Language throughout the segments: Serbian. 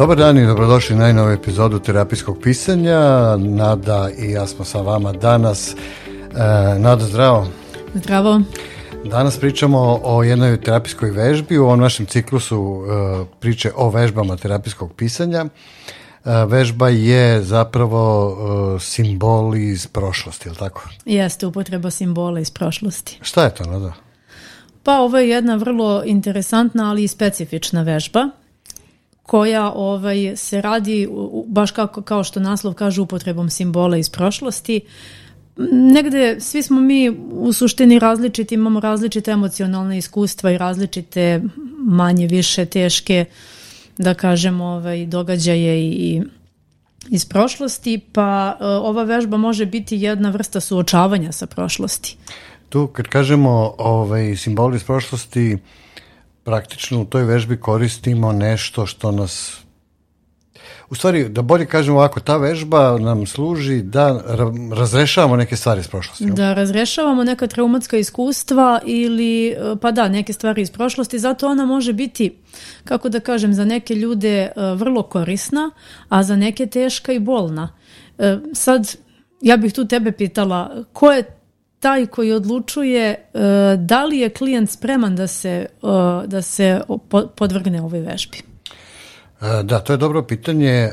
Dobar dan i dobrodošli na najnovu epizodu terapijskog pisanja. Nada i ja smo sa vama danas. E, Nada, zdravo. Zdravo. Danas pričamo o jednoj terapijskoj vežbi. U ovom našem ciklusu e, priče o vežbama terapijskog pisanja. E, vežba je zapravo simbol iz prošlosti, je tako? Jeste, upotreba simbola iz prošlosti. Šta je to, Nada? Pa ovo je jedna vrlo interesantna, ali i specifična vežba koja ovaj, se radi, baš kao što naslov kaže, upotrebom simbola iz prošlosti. Negde svi smo mi u suštini različiti, imamo različite emocionalne iskustva i različite manje više teške da kažemo, ovaj, događaje i iz prošlosti, pa eh, ova vežba može biti jedna vrsta suočavanja sa prošlosti. Tu kad kažemo ovaj, simboli iz prošlosti, praktično u toj vežbi koristimo nešto što nas u stvari, da bolje kažem ovako, ta vežba nam služi da razrešavamo neke stvari iz prošlosti. Da, razrešavamo neka traumatska iskustva ili, e, pa da, neke stvari iz prošlosti, zato ona može biti, kako da kažem, za neke ljude e, vrlo korisna, a za neke teška i bolna. E, sad, ja bih tu tebe pitala, ko je taj koji odlučuje e, da li je klijent spreman da se, e, da se podvrgne ovoj vežbi? E, da, to je dobro pitanje.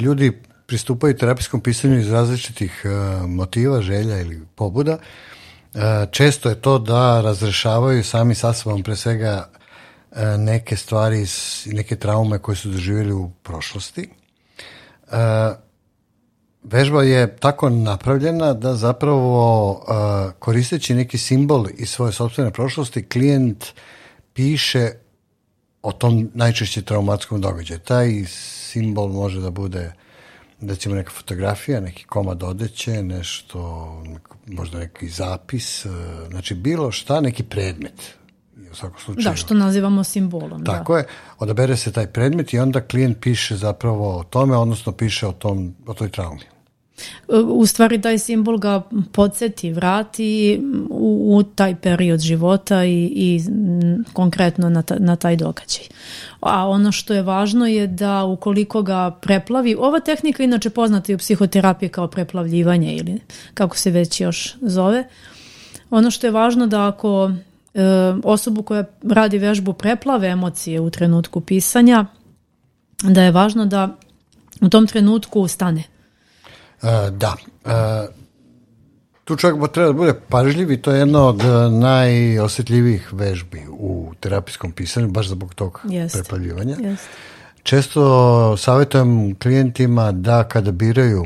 Ljudi pristupaju terapijskom pisanju iz različitih motiva, želja ili pobuda. Često je to da razrešavaju sami sa sobom pre svega neke stvari, neke traume koje su doživjeli u prošlosti. Vežba je tako napravljena da zapravo e, koristeći neki simbol iz svoje sobstvene prošlosti, klijent piše o tom najčešće traumatskom događaju. Taj simbol može da bude recimo neka fotografija, neki komad odeće, nešto, možda neki zapis, e, znači bilo šta, neki predmet. U svakom slučaju. Da, što nazivamo simbolom. Tako je. Odabere se taj predmet i onda klijent piše zapravo o tome, odnosno piše o, tom, o toj traumi u stvari taj simbol ga podsjeti, vrati u, taj period života i, i konkretno na, na taj događaj. A ono što je važno je da ukoliko ga preplavi, ova tehnika inače poznata i u psihoterapiji kao preplavljivanje ili kako se već još zove. Ono što je važno da ako e, osobu koja radi vežbu preplave emocije u trenutku pisanja, da je važno da u tom trenutku stane E, da. E, tu čovjek treba da bude pažljiv i to je jedna od e, najosjetljivijih vežbi u terapijskom pisanju, baš zbog tog Jest. Često savjetujem klijentima da kada biraju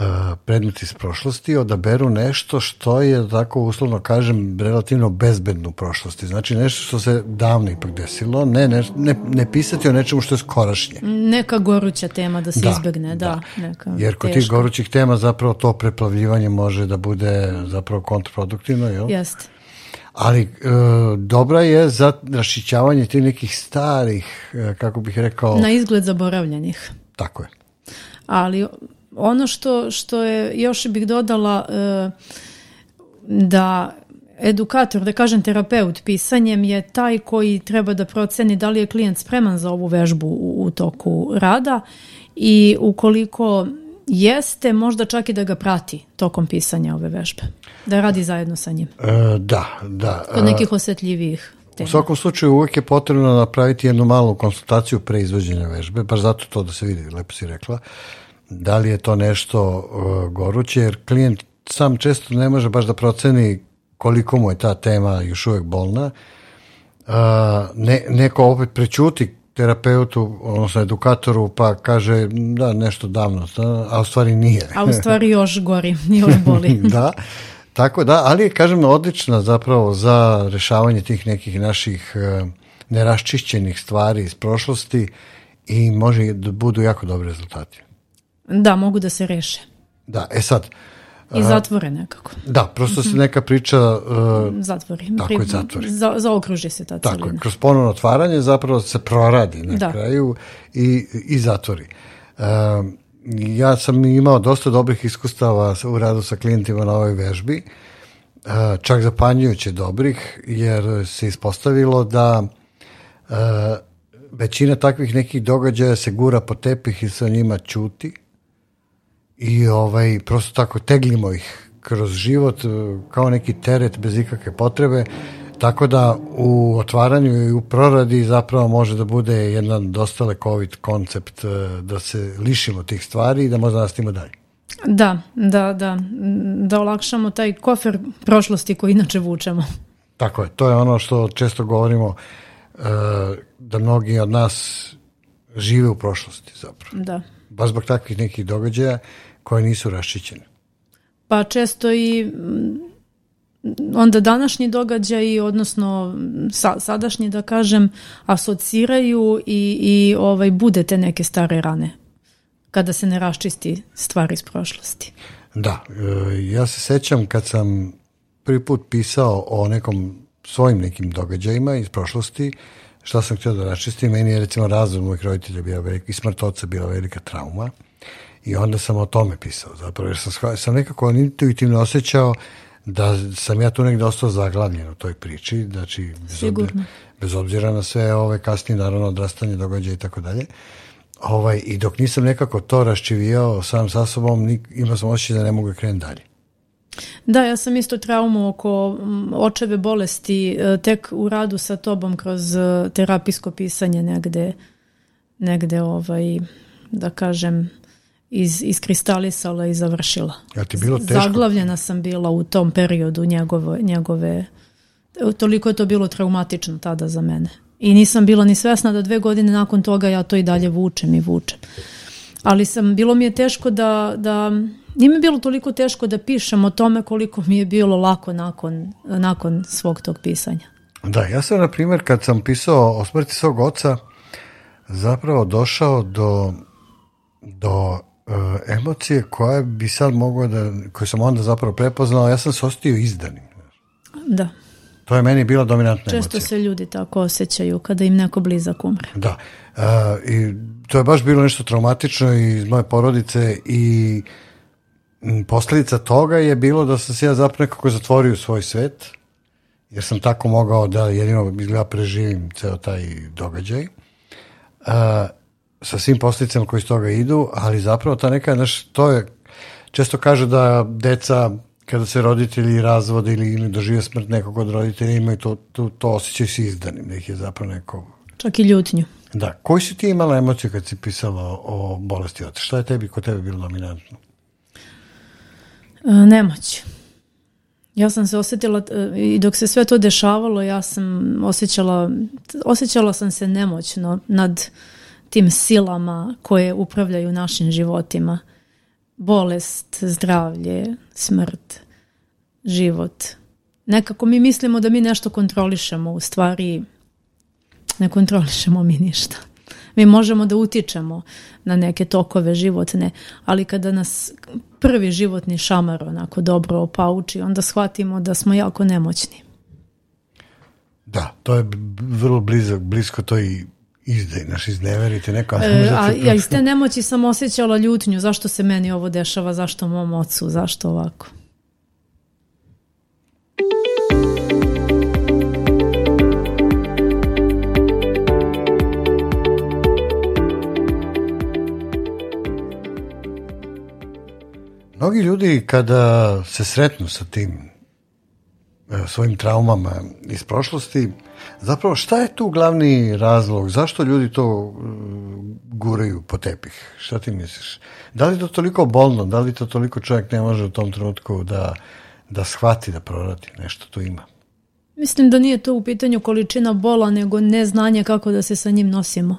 E, predmet iz prošlosti odaberu nešto što je, tako uslovno kažem, relativno bezbedno u prošlosti. Znači nešto što se davno ipak desilo, ne, ne, ne, pisati o nečemu što je skorašnje. Neka goruća tema da se da, izbjegne, da. Neka Jer kod tih gorućih tema zapravo to preplavljivanje može da bude zapravo kontraproduktivno, jel? Jeste. Ali e, dobra je za rašićavanje tih nekih starih, e, kako bih rekao... Na izgled zaboravljenih. Tako je ali ono što, što je, još bih dodala e, da edukator, da kažem terapeut pisanjem je taj koji treba da proceni da li je klijent spreman za ovu vežbu u, toku rada i ukoliko jeste možda čak i da ga prati tokom pisanja ove vežbe, da radi zajedno sa njim. E, da, da. Kod e, nekih osjetljivijih tema. U svakom slučaju uvijek je potrebno napraviti jednu malu konsultaciju pre izvođenja vežbe, baš zato to da se vidi, lepo si rekla da li je to nešto e, goruće, jer klijent sam često ne može baš da proceni koliko mu je ta tema još uvijek bolna. E, ne, neko opet prećuti terapeutu, odnosno edukatoru, pa kaže da nešto davno, a u stvari nije. A u stvari još gori, još boli. da, tako da, ali je, kažem, odlična zapravo za rješavanje tih nekih naših e, neraščišćenih stvari iz prošlosti i može da budu jako dobri rezultati. Da, mogu da se reše. Da, e sad... I zatvore nekako. Da, prosto se mhm. neka priča... Uh, zatvori. Za, zaokruži se ta Tako je, kroz ponovno otvaranje zapravo se proradi na kraju i, i zatvori. E, ja sam imao dosta dobrih iskustava u radu sa klijentima na ovoj vežbi, e, čak zapanjujuće dobrih, jer se ispostavilo da većina takvih nekih događaja se gura po tepih i o njima čuti, i ovaj, prosto tako teglimo ih kroz život e, kao neki teret bez ikakve potrebe, tako da u otvaranju i u proradi zapravo može da bude jedan dosta lekovit koncept e, da se lišimo tih stvari i da možda nastavimo dalje. Da, da, da, da olakšamo taj kofer prošlosti koji inače vučemo. Tako je, to je ono što često govorimo e, da mnogi od nas žive u prošlosti zapravo. Da baš zbog takvih nekih događaja koje nisu raščićene. Pa često i mm, onda današnji događaji, odnosno mm, sa, sadašnji da kažem, asociraju i, i ovaj, bude te neke stare rane kada se ne raščisti stvari iz prošlosti. Da, e, ja se sećam kad sam prvi put pisao o nekom svojim nekim događajima iz prošlosti, šta sam htio da raščistim, meni je recimo razum mojih roditelja bio velika, i smrt oca bila velika trauma i onda sam o tome pisao zapravo, jer sam, sam nekako intuitivno osjećao da sam ja tu negdje ostao zaglavljen u toj priči, znači bez obzira, bez na sve ove kasnije, naravno odrastanje događa i tako dalje. Ovaj, I dok nisam nekako to raščivio sam sa sobom, imao sam osjećaj da ne mogu krenuti dalje. Da, ja sam isto traumu oko očeve bolesti e, tek u radu sa tobom kroz e, terapijsko pisanje negde, negde ovaj, da kažem, iz, iskristalisala i završila. Ja ti bilo teško? Zaglavljena sam bila u tom periodu njegove, njegove, toliko je to bilo traumatično tada za mene. I nisam bila ni svesna da dve godine nakon toga ja to i dalje vučem i vučem ali sam, bilo mi je teško da, da nije mi bilo toliko teško da pišem o tome koliko mi je bilo lako nakon, nakon svog tog pisanja. Da, ja sam, na primjer, kad sam pisao o smrti svog oca, zapravo došao do, do e, emocije koja bi sad mogao da, koje sam onda zapravo prepoznao, ja sam se ostio izdanim. Da. To je meni bila dominantna Često emocija. Često se ljudi tako osjećaju kada im neko blizak umre. Da. I to je baš bilo nešto traumatično iz moje porodice i posljedica toga je bilo da sam se ja zapravo nekako zatvorio svoj svet, jer sam tako mogao da jedino izgleda preživim ceo taj događaj. sa svim posljedicama koji iz toga idu, ali zapravo ta neka, naš to je, često kaže da deca, kada se roditelji razvode ili, ili dožive smrt nekog od roditelja, imaju to, to, to osjećaj s izdanim, da je zapravo neko... Čak i ljutnju. Da, koji si ti imala emocije kad si pisala o bolesti oca? Šta je tebi, ko tebe bilo dominantno? E, nemoć. Ja sam se osjetila e, i dok se sve to dešavalo, ja sam osjećala, osjećala sam se nemoćno nad tim silama koje upravljaju našim životima. Bolest, zdravlje, smrt, život. Nekako mi mislimo da mi nešto kontrolišemo, u stvari ne kontrolišemo mi ništa. Mi možemo da utičemo na neke tokove životne, ali kada nas prvi životni šamar onako dobro opauči, onda shvatimo da smo jako nemoćni. Da, to je vrlo blizak, blisko to i izdaj, naš izneverite neko. E, a, ja iz te nemoći sam osjećala ljutnju, zašto se meni ovo dešava, zašto mom ocu, zašto ovako. Mnogi ljudi kada se sretnu sa tim e, svojim traumama iz prošlosti, zapravo šta je tu glavni razlog? Zašto ljudi to e, guraju po tepih? Šta ti misliš? Da li to toliko bolno? Da li to toliko čovjek ne može u tom trenutku da, da shvati, da prorati Nešto tu ima. Mislim da nije to u pitanju količina bola, nego neznanje kako da se sa njim nosimo.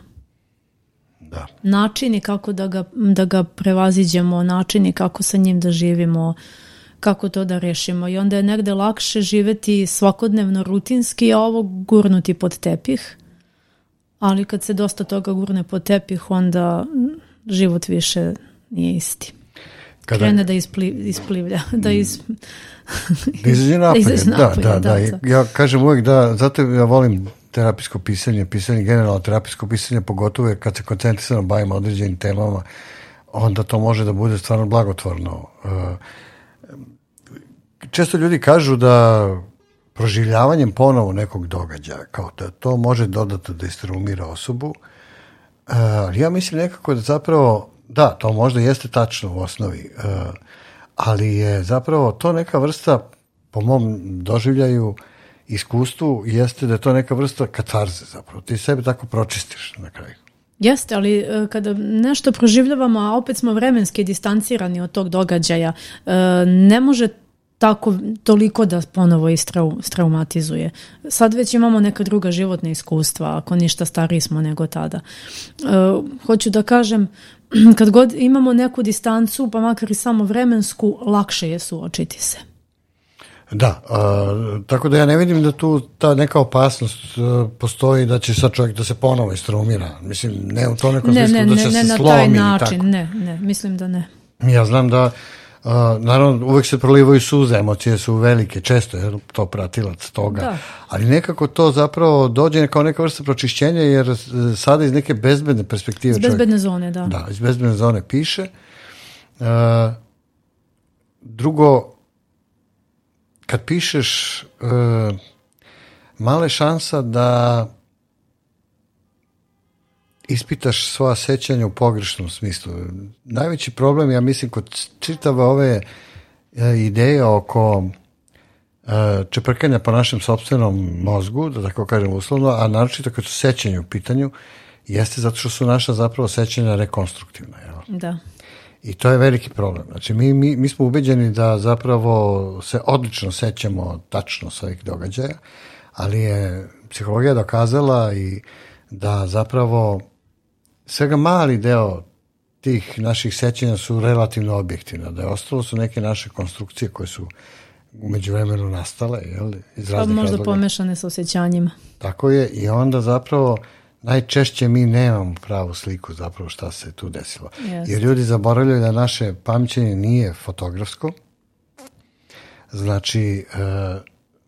Načini kako da ga, da ga prevaziđemo, načini kako sa njim da živimo, kako to da rešimo. I onda je negde lakše živeti svakodnevno rutinski, a ovo gurnuti pod tepih. Ali kad se dosta toga gurne pod tepih, onda život više nije isti. Kada... Krene da ispli, isplivlja, da iz... da da, da, Ja kažem uvijek da, zato ja volim terapijsko pisanje, pisanje, generalno terapijsko pisanje, pogotovo kad se koncentrisano bavimo određenim temama, onda to može da bude stvarno blagotvorno. E, često ljudi kažu da proživljavanjem ponovo nekog događaja, kao da to može dodatno da osobu, e, ja mislim nekako da zapravo, da, to možda jeste tačno u osnovi, e, ali je zapravo to neka vrsta, po mom doživljaju, iskustvu jeste da je to neka vrsta katarze zapravo. Ti sebe tako pročistiš na kraju. Jeste, ali e, kada nešto proživljavamo, a opet smo vremenski distancirani od tog događaja, e, ne može tako toliko da ponovo istraumatizuje. Sad već imamo neka druga životna iskustva, ako ništa stariji smo nego tada. E, hoću da kažem, kad god imamo neku distancu, pa makar i samo vremensku, lakše je suočiti se. Da, tako da ja ne vidim da tu ta neka opasnost e, postoji da će sad čovjek da se ponovo istraumira. Mislim, ne u to nekom da će ne, se ne, na taj način, ne, ne, mislim da ne. Ja znam da, naravno, uvek se prolivaju suze, emocije su velike, često je to pratilac toga, ali nekako to zapravo dođe kao neka vrsta pročišćenja, jer e, sada iz neke bezbedne perspektive iz bezbedne zone, da. Da, iz bezbedne zone piše. E, drugo, kad pišeš e, male šansa da ispitaš svoja sećanja u pogrešnom smislu. Najveći problem, ja mislim, kod čitava ove e, ideje oko e, čeprkanja po našem sobstvenom mozgu, da tako kažem uslovno, a naročito kad su sećanje u pitanju, jeste zato što su naša zapravo sećanja rekonstruktivna. Jel? Da. I to je veliki problem. Znači, mi, mi, mi smo ubeđeni da zapravo se odlično sećamo tačno ovih događaja, ali je psihologija dokazala i da zapravo svega mali deo tih naših sećanja su relativno objektivna, da je ostalo su neke naše konstrukcije koje su umeđu vremenu nastale, jel? Iz pa možda razloga. pomešane sa osjećanjima. Tako je i onda zapravo najčešće mi nemamo pravu sliku zapravo šta se tu desilo. Jer ljudi zaboravljaju da naše pamćenje nije fotografsko. Znači, e,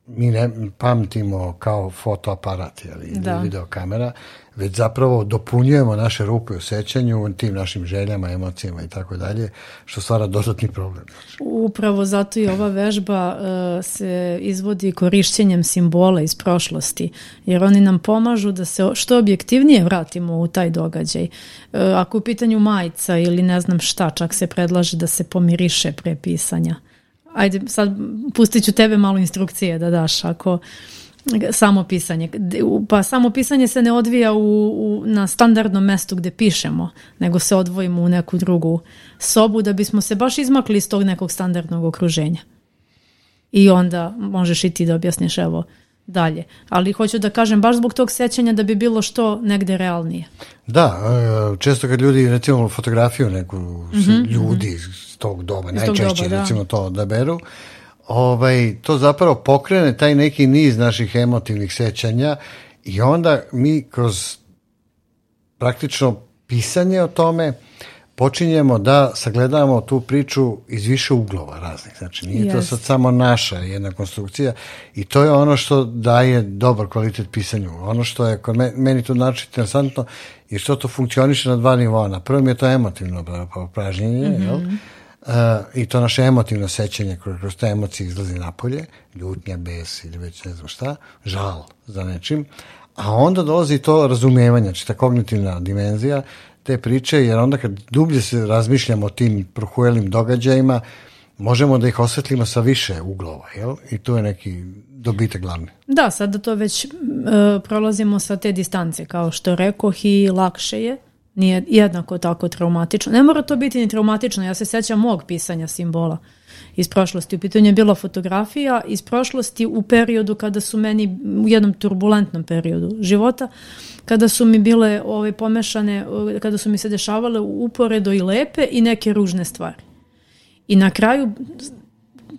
mi ne pamtimo kao fotoaparat ili da. videokamera, već zapravo dopunjujemo naše rupe u sećanju tim našim željama, emocijama i tako dalje, što stvara dodatni problem. Upravo zato i ova vežba e, se izvodi korišćenjem simbola iz prošlosti, jer oni nam pomažu da se što objektivnije vratimo u taj događaj. Uh, ako u pitanju majca ili ne znam šta, čak se predlaže da se pomiriše prepisanja, ajde sad pustit ću tebe malo instrukcije da daš ako samo pisanje. Pa samo pisanje se ne odvija u, u, na standardnom mestu gdje pišemo, nego se odvojimo u neku drugu sobu da bismo se baš izmakli iz tog nekog standardnog okruženja. I onda možeš i ti da objasniš evo dalje. Ali hoću da kažem, baš zbog tog sjećanja da bi bilo što negde realnije. Da, e, često kad ljudi, recimo fotografiju neku, mhm, mhm. ljudi mm tog doba, najčešće recimo to odaberu, ovaj, to zapravo pokrene taj neki niz naših emotivnih sjećanja i onda mi kroz praktično pisanje o tome počinjemo da sagledamo tu priču iz više uglova raznih. Znači, nije to sad samo naša jedna konstrukcija i to je ono što daje dobar kvalitet pisanju. Ono što je, kod meni to znači interesantno, je što to funkcioniše na dva nivoa. Na je to emotivno pa-, pražnjenje, jel? Mhm. E, i to naše emotivno sećanje koje kroz te emocije izlazi napolje, ljutnja, bes ili već ne znam šta, žal za nečim, a onda dolazi to razumijevanje, znači ta kognitivna dimenzija, te priče, jer onda kad dublje se razmišljamo o tim prohujelim događajima, možemo da ih osvetlimo sa više uglova, jel? I to je neki dobitak glavni. Da, sada to već e, prolazimo sa te distance, kao što rekoh i lakše je, nije jednako tako traumatično. Ne mora to biti ni traumatično, ja se sjećam mog pisanja simbola iz prošlosti. U pitanju je bila fotografija iz prošlosti u periodu kada su meni, u jednom turbulentnom periodu života, kada su mi bile ove pomešane, kada su mi se dešavale uporedo i lepe i neke ružne stvari. I na kraju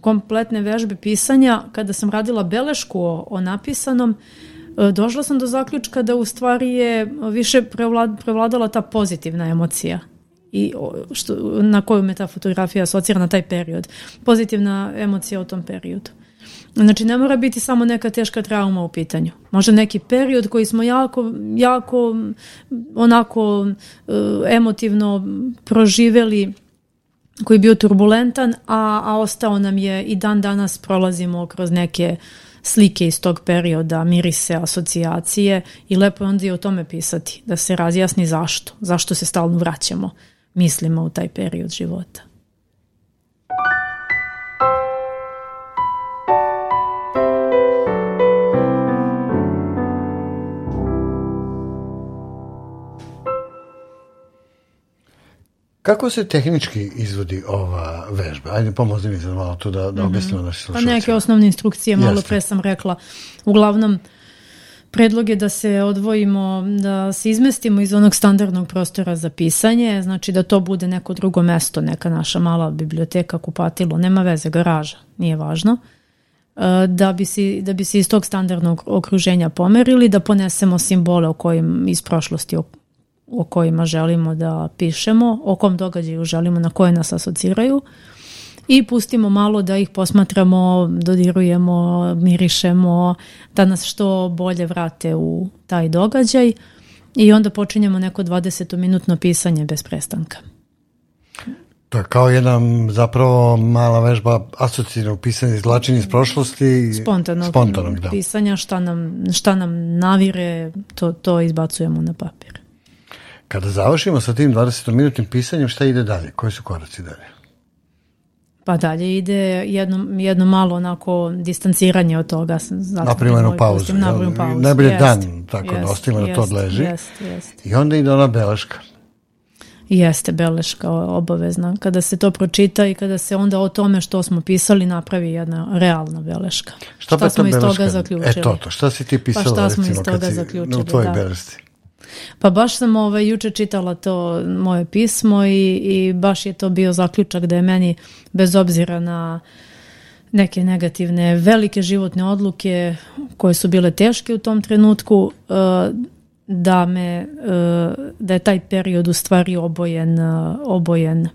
kompletne vežbe pisanja, kada sam radila belešku o, o napisanom, e, došla sam do zaključka da u stvari je više prevladala ta pozitivna emocija i što, na koju me ta fotografija asocira na taj period. Pozitivna emocija u tom periodu. Znači ne mora biti samo neka teška trauma u pitanju. Može neki period koji smo jako, jako mm, onako eh, emotivno proživjeli koji je bio turbulentan, a, a ostao nam je i dan danas prolazimo kroz neke slike iz tog perioda, mirise, asocijacije i lepo je onda i o tome pisati, da se razjasni zašto, zašto se stalno vraćamo mislimo u taj period života. Kako se tehnički izvodi ova vežba? Ajde, pomozi mi se malo tu da, da mhm. objasnimo mm-hmm. naši slušalci. Pa neke osnovne instrukcije, malo pre sam rekla. Uglavnom, Predlog je da se odvojimo, da se izmestimo iz onog standardnog prostora za pisanje, znači da to bude neko drugo mesto, neka naša mala biblioteka, kupatilo, nema veze, garaža, nije važno. E, da bi, da bi se iz tog standardnog okruženja pomerili, da ponesemo simbole o kojim, iz prošlosti o, o kojima želimo da pišemo, o kom događaju želimo, na koje nas asociraju i pustimo malo da ih posmatramo, dodirujemo, mirišemo, da nas što bolje vrate u taj događaj i onda počinjemo neko 20-minutno pisanje bez prestanka. To je kao jedna zapravo mala vežba pisanja pisanje, izvlačenje iz prošlosti. Spontanog, spontanog pisanja, šta nam, nam navire, to, to izbacujemo na papir. Kada završimo sa tim 20-minutnim pisanjem, šta ide dalje? Koji su koraci dalje? Pa dalje ide jedno, jedno malo onako distanciranje od toga. Napravljeno pauzu. pauzu. Najbolje dan tako jest, da ostavimo to odleži. Jest, jest. I onda ide ona beleška. Jeste beleška obavezna. Kada se to pročita i kada se onda o tome što smo pisali napravi jedna realna beleška. Šta, pa šta smo iz toga e, zaključili? E to, to, šta si ti pa pisala pa šta smo iz toga zaključili, u tvojoj da. Pa baš sam ovaj, juče čitala to moje pismo i, i baš je to bio zaključak da je meni bez obzira na neke negativne velike životne odluke koje su bile teške u tom trenutku eh, da me eh, da je taj period u stvari obojen eh, obojen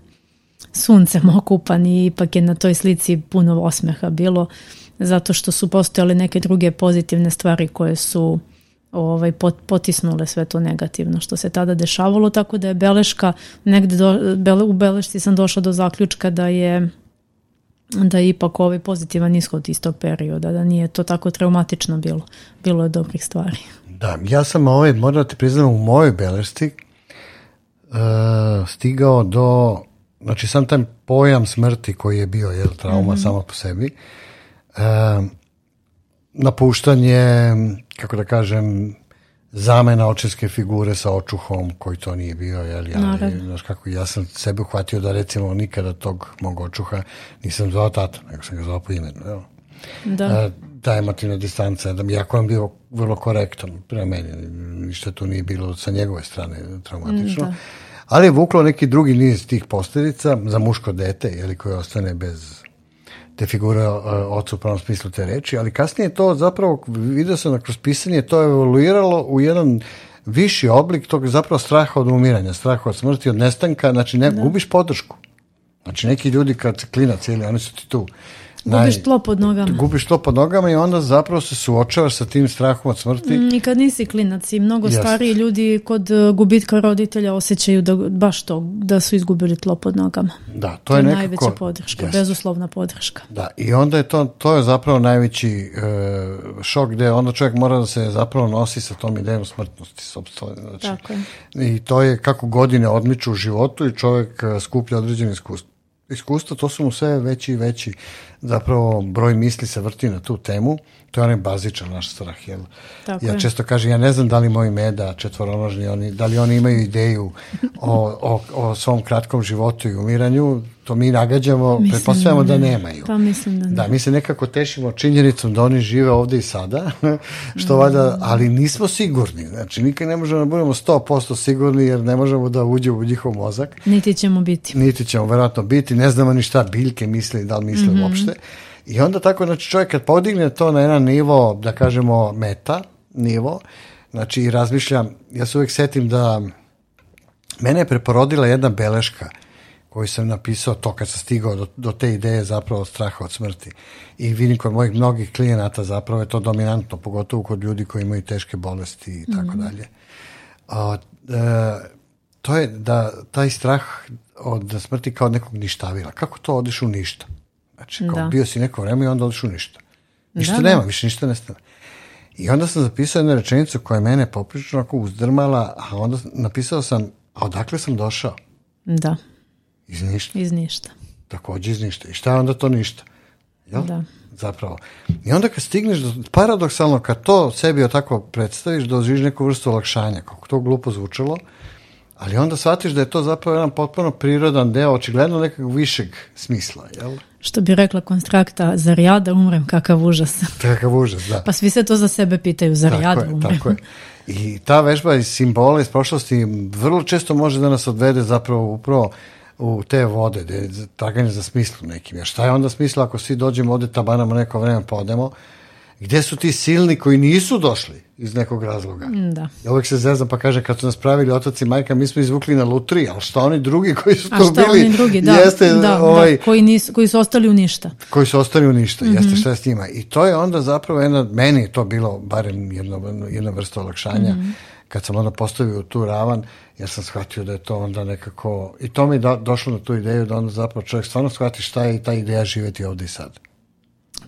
suncem okupan i ipak je na toj slici puno osmeha bilo zato što su postojale neke druge pozitivne stvari koje su ovaj, potisnule sve to negativno što se tada dešavalo, tako da je beleška, negde bele, u belešci sam došla do zaključka da je da je ipak ovaj pozitivan ishod iz tog perioda, da nije to tako traumatično bilo. Bilo je dobrih stvari. Da, ja sam ovaj, moram da ti priznam, u mojoj belešci uh, stigao do, znači sam taj pojam smrti koji je bio, jel, trauma mm -hmm. sama po sebi, uh, napuštanje, kako da kažem, zamena očinske figure sa očuhom, koji to nije bio, jel, ja, znaš kako, ja sam sebe uhvatio da recimo nikada tog mog očuha nisam zvao tata, nego sam ga zvao po imenu, jel? Da. A, e, ta emotivna distanca, da jako on bio vrlo korektan prema meni, ništa tu nije bilo sa njegove strane traumatično. Ali je vuklo neki drugi niz tih posljedica za muško dete, jel, koje ostane bez te figure e, oca u pravom smislu te reči, ali kasnije to zapravo, vidio sam na kroz pisanje to je evoluiralo u jedan viši oblik tog zapravo straha od umiranja, straha od smrti, od nestanka, znači ne, gubiš podršku. Znači neki ljudi kad klina cijeli, oni su ti tu Gubiš tlo pod nogama. Gubiš tlo pod nogama i onda zapravo se suočavaš sa tim strahom od smrti. Mm, I kad nisi klinac i mnogo stariji ljudi kod eh, gubitka roditelja osjećaju da, baš to, da su izgubili tlo pod nogama. Da, to, je, je najveća podrška, Jeste. bezuslovna podrška. Da, i onda je to, to je zapravo najveći eh, šok gdje onda čovjek mora da se zapravo nosi sa tom idejom smrtnosti. Znači, Tako I to je kako godine odmiču u životu i čovjek eh, skuplja određene iskustva. Iskustva, to su mu sve veći i veći zapravo broj misli se vrti na tu temu, to je onaj bazičan naš strah. Jel? ja često kažem, ja ne znam da li moji meda četvoronožni, oni, da li oni imaju ideju o, o, o svom kratkom životu i umiranju, to mi nagađamo, pretpostavljamo da, da nemaju. mislim da, ne. da, mi se nekako tešimo činjenicom da oni žive ovdje i sada, što valjda, ali nismo sigurni. Znači, nikad ne možemo da budemo 100% sigurni jer ne možemo da uđemo u njihov mozak. Niti ćemo biti. Niti ćemo vjerojatno biti, ne znamo ni šta biljke misle da li misle mm uopšte i onda tako, znači čovjek kad podigne to na jedan nivo, da kažemo meta nivo, znači razmišljam, ja se uvijek setim da mene je preporodila jedna beleška koju sam napisao to kad sam stigao do, te ideje zapravo straha od smrti. I vidim kod mojih mnogih klijenata zapravo je to dominantno, pogotovo kod ljudi koji imaju teške bolesti i tako mhm. dalje. E, to je da taj strah od smrti kao nekog ništavila. Kako to odiš u ništa? Znači, kao bio si neko vreme i onda u ništa. Ništa nema, da. više ništa ne stane. I onda sam zapisao jednu rečenicu koja je mene poprično uzdrmala, a onda napisao sam, a odakle sam došao? Da. Iz ništa. Iz ništa. Takođe iz ništa. I šta je onda to ništa? Jel? Da. Zapravo. I onda kad stigneš, do, paradoksalno, kad to sebi tako predstaviš, doživiš neku vrstu olakšanja, kako to glupo zvučalo, ali onda shvatiš da je to zapravo jedan potpuno prirodan deo, očigledno nekakvog višeg smisla, jel? Što bi rekla konstrakta, zar ja da umrem, kakav užas. Kakav užas, da. Pa svi se to za sebe pitaju, zar ja da Tako je. I ta vežba iz simbola iz prošlosti vrlo često može da nas odvede zapravo upravo u te vode, da traganje za smislu nekim. a šta je onda smisla ako svi dođemo ovde, tabanamo neko vreme, podemo, pa gdje su ti silni koji nisu došli iz nekog razloga. Mm, da. Ja uvijek se zezam pa kaže kad su nas pravili i majka mi smo izvukli na lutri, ali šta oni drugi koji su to bili? Oni drugi, da, ovaj, koji, koji su ostali u ništa. Koji su ostali u ništa, jeste mhm. šta je s njima. I to je onda zapravo jedna, meni je to bilo barem jedno, jedna vrsta olakšanja. Mhm. Kad sam onda postavio tu ravan, ja sam shvatio da je to onda nekako... I to mi je došlo na tu ideju da onda zapravo čovjek stvarno shvati šta je i ta ideja živjeti ovdje i sad.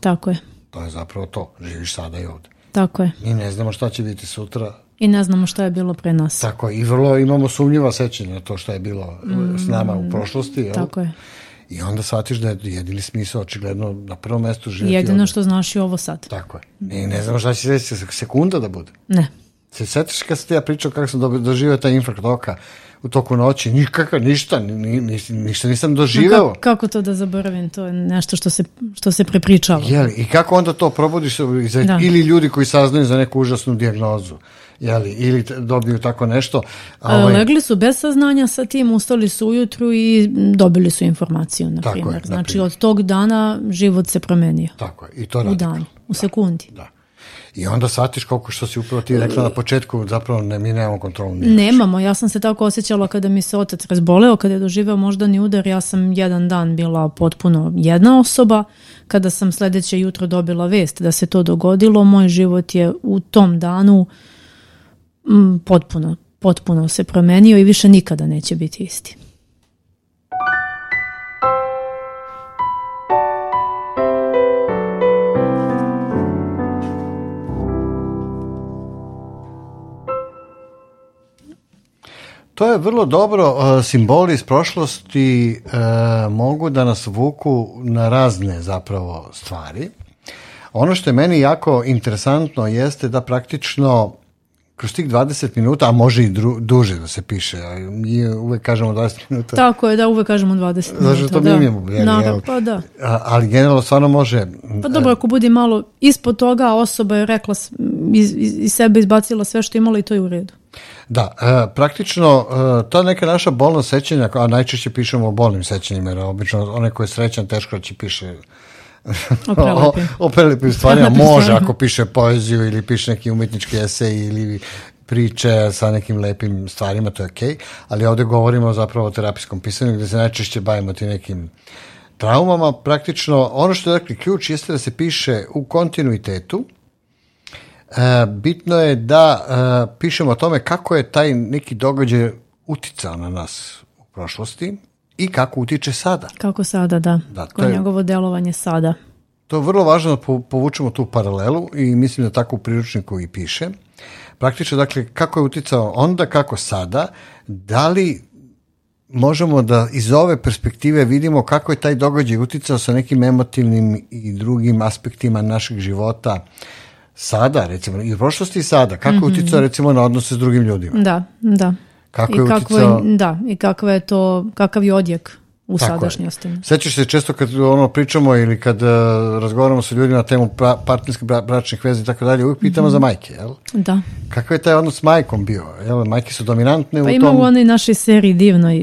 Tako je. To je zapravo to. Živiš sada i ovdje. Tako je. Mi ne znamo šta će biti sutra. I ne znamo šta je bilo pre nas. Tako je. I vrlo imamo sumnjiva sećanja na to šta je bilo eh, s mm. nama u prošlosti. Jel? Tako je. I onda shvatiš da je jedini smisao očigledno na prvom mestu živjeti. Jedino što znaš i ovo sad. Tako je. I ne znamo šta će se sekunda da bude. Ne. Se sjetiš kad sam ti ja pričao kako sam doživio taj infarkt oka u toku noći, nikakav, ništa, ni, ni, ništa nisam doživeo. Kako, to da zaboravim, to je nešto što se, što se prepričalo. Jeli, I kako onda to probudiš ili ljudi koji saznaju za neku užasnu dijagnozu jeli, ili dobiju tako nešto. A ovaj... Legli su bez saznanja sa tim, ustali su ujutru i dobili su informaciju, na primjer. Znači, od tog dana život se promenio. Tako i to radikalno. U dan, u sekundi. Da. I onda satiš koliko što si upravo ti rekla na e. početku, zapravo ne, mi nemamo kontrolu. Nemamo, ja sam se tako osjećala kada mi se otac razboleo, kada je doživeo moždani udar, ja sam jedan dan bila potpuno jedna osoba. Kada sam sljedeće jutro dobila vest da se to dogodilo, moj život je u tom danu mm, potpuno, potpuno se promenio i više nikada neće biti isti. To je vrlo dobro. E, simboli iz prošlosti e, mogu da nas vuku na razne zapravo stvari. Ono što je meni jako interesantno jeste da praktično kroz tih 20 minuta, a može i duže da se piše, mi uvek kažemo 20 minuta. Tako je, da, uvek kažemo 20 minuta. to da. mi imamo pa ali generalno stvarno može... Pa e, dobro, ako bude malo ispod toga, osoba je rekla, iz, iz, sebe izbacila sve što je imala i to je u redu. Da, e, praktično e, ta neka naša bolna sećanja, a najčešće pišemo o bolnim sećanjima, jer obično onaj koje je srećan teško će piše o, o, stvarima. Može ako piše poeziju ili piše neki umetnički esej ili priče sa nekim lepim stvarima, to je okej, okay. ali ovdje govorimo zapravo o terapijskom pisanju gdje se najčešće bavimo ti nekim traumama. Praktično, ono što je dakle ključ jeste da se piše u kontinuitetu, E, bitno je da e, pišemo o tome kako je taj neki događaj uticao na nas u prošlosti i kako utiče sada. Kako sada, da. da je njegovo djelovanje sada. To je vrlo važno da povučemo tu paralelu i mislim da tako u priručniku i piše. Praktično, dakle, kako je uticao onda, kako sada, da li možemo da iz ove perspektive vidimo kako je taj događaj uticao sa nekim emotivnim i drugim aspektima našeg života, sada, recimo, i u prošlosti i sada, kako je mhm. recimo, na odnose s drugim ljudima. Da, da. Kako I je Da, i je to, kakav je odjek u sadašnjosti. se često kad ono pričamo ili kad e, razgovaramo sa ljudima na temu partnerskih bračnih veza i tako dalje, uvijek pitamo za mhm. majke, jel? Da. Kakav je taj odnos s majkom bio? Jel? Majke su dominantne pa u ima u onoj našoj seriji divnoj,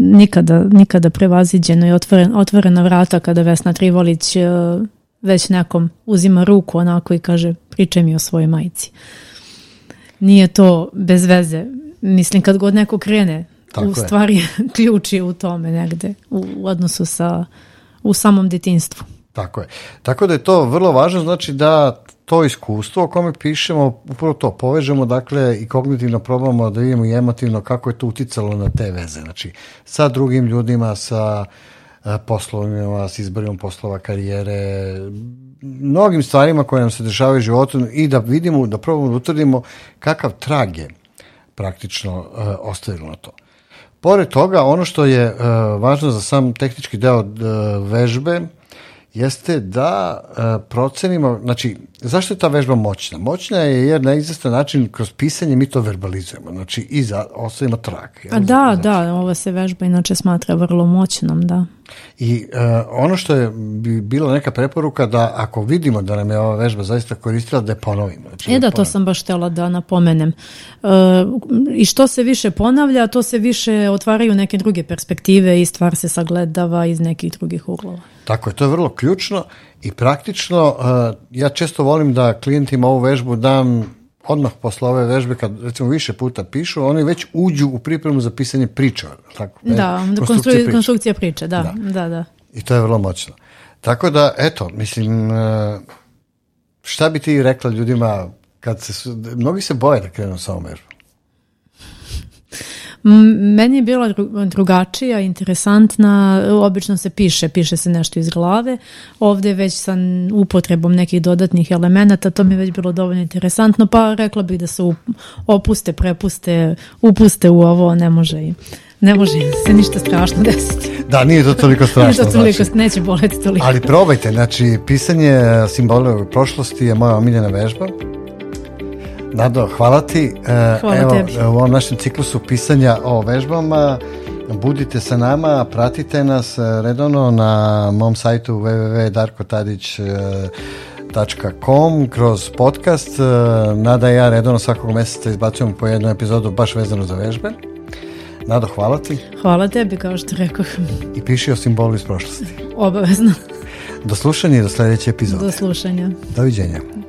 nikada, nikada prevaziđeno i otvorena vrata kada Vesna Trivolić e, već nekom uzima ruku onako i kaže pričaj mi o svojoj majci. Nije to bez veze. Mislim kad god neko krene, Tako u stvari ključ je u tome negde, u, u odnosu sa, u samom detinstvu. Tako je. Tako da je to vrlo važno, znači da to iskustvo o kome pišemo, upravo to povežemo, dakle, i kognitivno probamo da vidimo i emotivno kako je to uticalo na te veze, znači, sa drugim ljudima, sa E, poslovima, s izborom poslova, karijere, mnogim stvarima koje nam se dešavaju u životu i da vidimo, da probamo da utvrdimo kakav trag je praktično e, ostavilo na to. Pored toga, ono što je e, važno za sam tehnički deo vežbe jeste da procenimo, znači Zašto je ta vežba moćna? Moćna je jer na izvestan način kroz pisanje mi to verbalizujemo, znači i za, ostavimo trag. a Da, znači- da, ova se vežba inače smatra vrlo moćnom, da. I e, ono što je bi bila neka preporuka da ako vidimo da nam je ova vežba zaista koristila, da je ponovimo. Znači, e da, to sam baš htjela da napomenem. E, I što se više ponavlja, to se više otvaraju neke druge perspektive i stvar se sagledava iz nekih drugih uglova. Tako je, to je vrlo ključno i praktično, uh, ja često volim da klijentima ovu vežbu dam odmah posle ove vežbe, kad recimo više puta pišu, oni već uđu u pripremu za pisanje priča. Tako, da, konstrukcija, priča. konstrukcija priče, da, da. da. I to je vrlo moćno. Tako da, eto, mislim, uh, šta bi ti rekla ljudima kad se, mnogi se boje da krenu sa ovom vežbom. Meni je bila drugačija, interesantna, obično se piše, piše se nešto iz glave, ovdje već sa upotrebom nekih dodatnih elemenata, to mi je već bilo dovoljno interesantno, pa rekla bih da se opuste, prepuste, upuste u ovo, ne može ne može se ništa strašno desiti. Da, nije to toliko strašno. nije to toliko, znači. neće boleti toliko. Ali probajte, znači, pisanje simbola prošlosti je moja omiljena vežba. Nado, hvala ti. E, hvala Evo, tebi. u ovom našem ciklusu pisanja o vežbama budite sa nama, pratite nas e, redovno na mom sajtu www.darkotadić.com e, kroz podcast. Nada ja redovno svakog mjeseca izbacujem po jednu epizodu baš vezano za vežbe. Nado, hvala ti. Hvala tebi, kao što rekao. I piši o simbolu iz prošlosti. Obavezno. Do slušanja i do sljedeće epizode. Do slušanja. Doviđenja.